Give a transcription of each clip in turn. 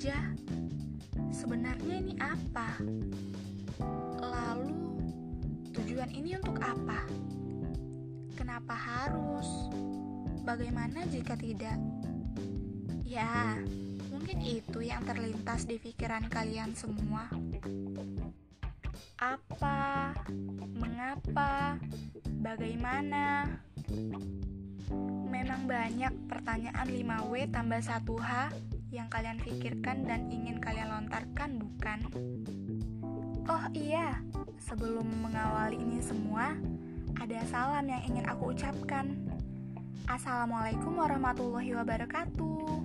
aja. Sebenarnya ini apa? Lalu, tujuan ini untuk apa? Kenapa harus? Bagaimana jika tidak? Ya, mungkin itu yang terlintas di pikiran kalian semua. Apa? Mengapa? Bagaimana? Memang banyak pertanyaan 5W tambah 1H yang kalian pikirkan dan ingin kalian lontarkan, bukan? Oh iya, sebelum mengawali ini semua, ada salam yang ingin aku ucapkan. Assalamualaikum warahmatullahi wabarakatuh.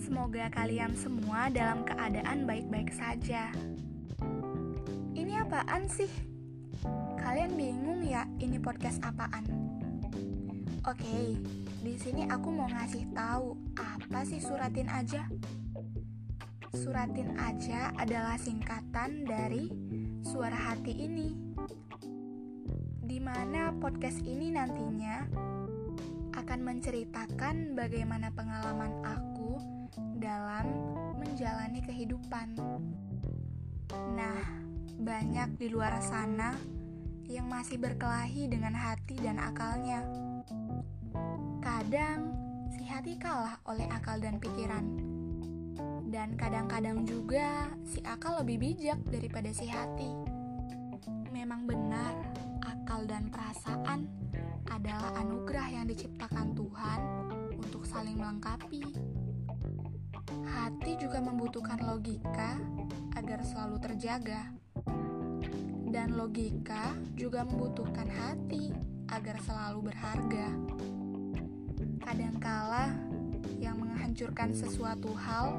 Semoga kalian semua dalam keadaan baik-baik saja. Ini apaan sih? Kalian bingung ya ini podcast apaan? Oke, di sini aku mau ngasih tahu apa sih suratin aja. Suratin aja adalah singkatan dari suara hati ini. Di mana podcast ini nantinya akan menceritakan bagaimana pengalaman aku dalam menjalani kehidupan. Nah, banyak di luar sana yang masih berkelahi dengan hati dan akalnya Kadang si hati kalah oleh akal dan pikiran. Dan kadang-kadang juga si akal lebih bijak daripada si hati. Memang benar, akal dan perasaan adalah anugerah yang diciptakan Tuhan untuk saling melengkapi. Hati juga membutuhkan logika agar selalu terjaga. Dan logika juga membutuhkan hati agar selalu berharga. Kadangkala yang menghancurkan sesuatu hal,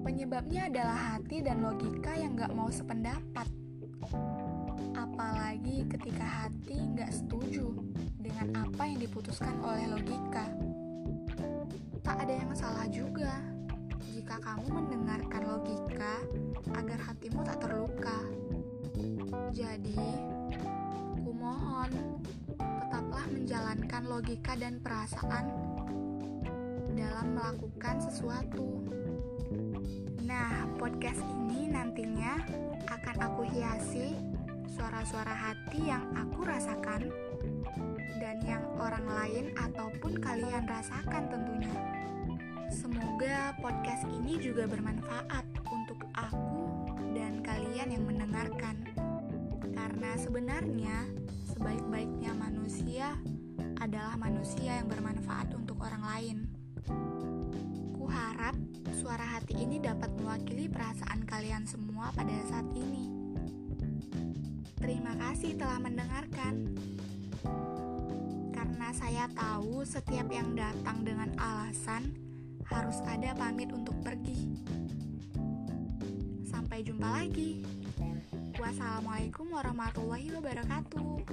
penyebabnya adalah hati dan logika yang gak mau sependapat. Apalagi ketika hati gak setuju dengan apa yang diputuskan oleh logika. Tak ada yang salah juga jika kamu mendengarkan logika agar hatimu tak terluka. Jadi, kumohon tetaplah menjalankan logika dan perasaan dalam melakukan sesuatu. Nah, podcast ini nantinya akan aku hiasi suara-suara hati yang aku rasakan dan yang orang lain ataupun kalian rasakan tentunya. Semoga podcast ini juga bermanfaat untuk aku dan kalian yang mendengarkan. Karena sebenarnya sebaik-baiknya adalah manusia yang bermanfaat untuk orang lain. Kuharap suara hati ini dapat mewakili perasaan kalian semua pada saat ini. Terima kasih telah mendengarkan. Karena saya tahu setiap yang datang dengan alasan harus ada pamit untuk pergi. Sampai jumpa lagi. Wassalamualaikum warahmatullahi wabarakatuh.